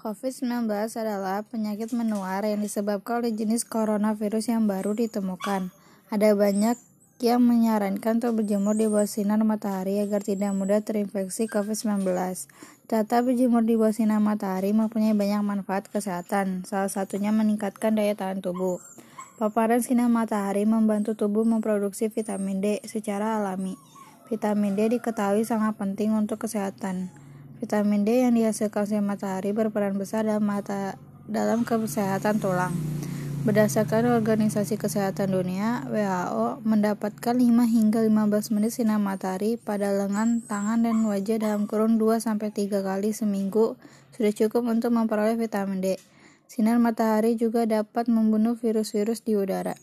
COVID-19 adalah penyakit menular yang disebabkan oleh jenis coronavirus yang baru ditemukan. Ada banyak yang menyarankan untuk berjemur di bawah sinar matahari agar tidak mudah terinfeksi COVID-19. Data berjemur di bawah sinar matahari mempunyai banyak manfaat kesehatan, salah satunya meningkatkan daya tahan tubuh. Paparan sinar matahari membantu tubuh memproduksi vitamin D secara alami. Vitamin D diketahui sangat penting untuk kesehatan. Vitamin D yang dihasilkan sinar matahari berperan besar dalam mata dalam kesehatan tulang. Berdasarkan Organisasi Kesehatan Dunia (WHO), mendapatkan 5 hingga 15 menit sinar matahari pada lengan, tangan, dan wajah dalam kurun 2-3 kali seminggu sudah cukup untuk memperoleh vitamin D. Sinar matahari juga dapat membunuh virus-virus di udara.